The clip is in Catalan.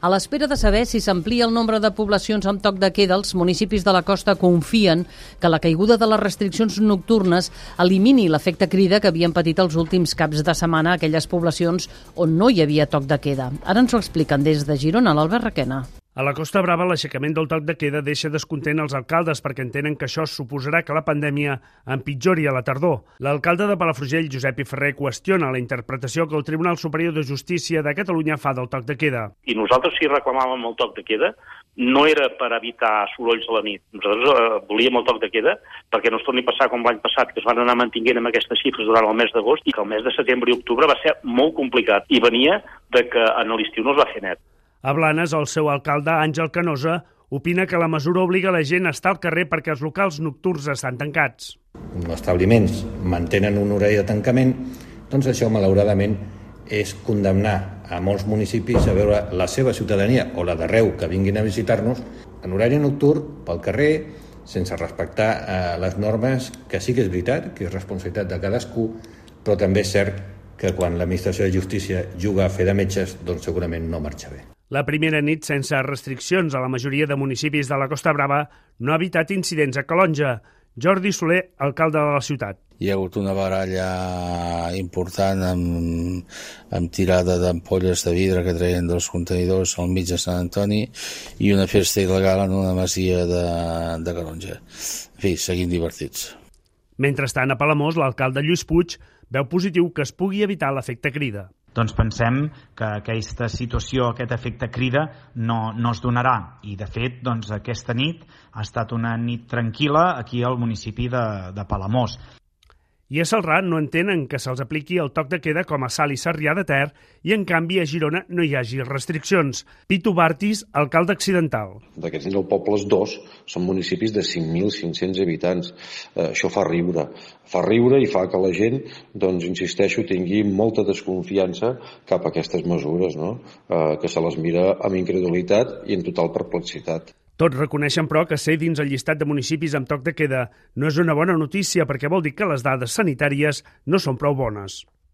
A l'espera de saber si s'amplia el nombre de poblacions amb toc de queda, els municipis de la costa confien que la caiguda de les restriccions nocturnes elimini l'efecte crida que havien patit els últims caps de setmana aquelles poblacions on no hi havia toc de queda. Ara ens ho expliquen des de Girona, l'Albert Requena. A la Costa Brava, l'aixecament del toc de queda deixa descontent els alcaldes perquè entenen que això suposarà que la pandèmia empitjori a la tardor. L'alcalde de Palafrugell, Josep I Ferrer, qüestiona la interpretació que el Tribunal Superior de Justícia de Catalunya fa del toc de queda. I nosaltres si reclamàvem el toc de queda no era per evitar sorolls a la nit. Nosaltres eh, volíem el toc de queda perquè no es torni a passar com l'any passat, que es van anar mantinguent amb aquestes xifres durant el mes d'agost i que el mes de setembre i octubre va ser molt complicat i venia de que en l'estiu no es va fer net. A Blanes, el seu alcalde, Àngel Canosa, opina que la mesura obliga la gent a estar al carrer perquè els locals nocturns estan tancats. Els establiments mantenen un horari de tancament, doncs això, malauradament, és condemnar a molts municipis a veure la seva ciutadania o la d'arreu que vinguin a visitar-nos en horari nocturn, pel carrer, sense respectar eh, les normes, que sí que és veritat, que és responsabilitat de cadascú, però també és cert que quan l'administració de justícia juga a fer de metges, doncs segurament no marxa bé. La primera nit, sense restriccions a la majoria de municipis de la Costa Brava, no ha evitat incidents a Calonja. Jordi Soler, alcalde de la ciutat. Hi ha hagut una baralla important amb, amb tirada d'ampolles de vidre que treien dels contenidors al mig de Sant Antoni i una festa il·legal en una masia de, de Calonja. En fi, seguim divertits. Mentrestant, a Palamós, l'alcalde Lluís Puig veu positiu que es pugui evitar l'efecte crida doncs pensem que aquesta situació, aquest efecte crida, no, no es donarà. I, de fet, doncs, aquesta nit ha estat una nit tranquil·la aquí al municipi de, de Palamós i a Salrà no entenen que se'ls apliqui el toc de queda com a Sal i Sarrià de Ter i, en canvi, a Girona no hi hagi restriccions. Pitu Bartis, alcalde accidental. D'aquests el pobles dos són municipis de 5.500 habitants. Eh, això fa riure. Fa riure i fa que la gent, doncs, insisteixo, tingui molta desconfiança cap a aquestes mesures, no? eh, que se les mira amb incredulitat i en total perplexitat. Tots reconeixen, però, que ser dins el llistat de municipis amb toc de queda no és una bona notícia perquè vol dir que les dades sanitàries no són prou bones.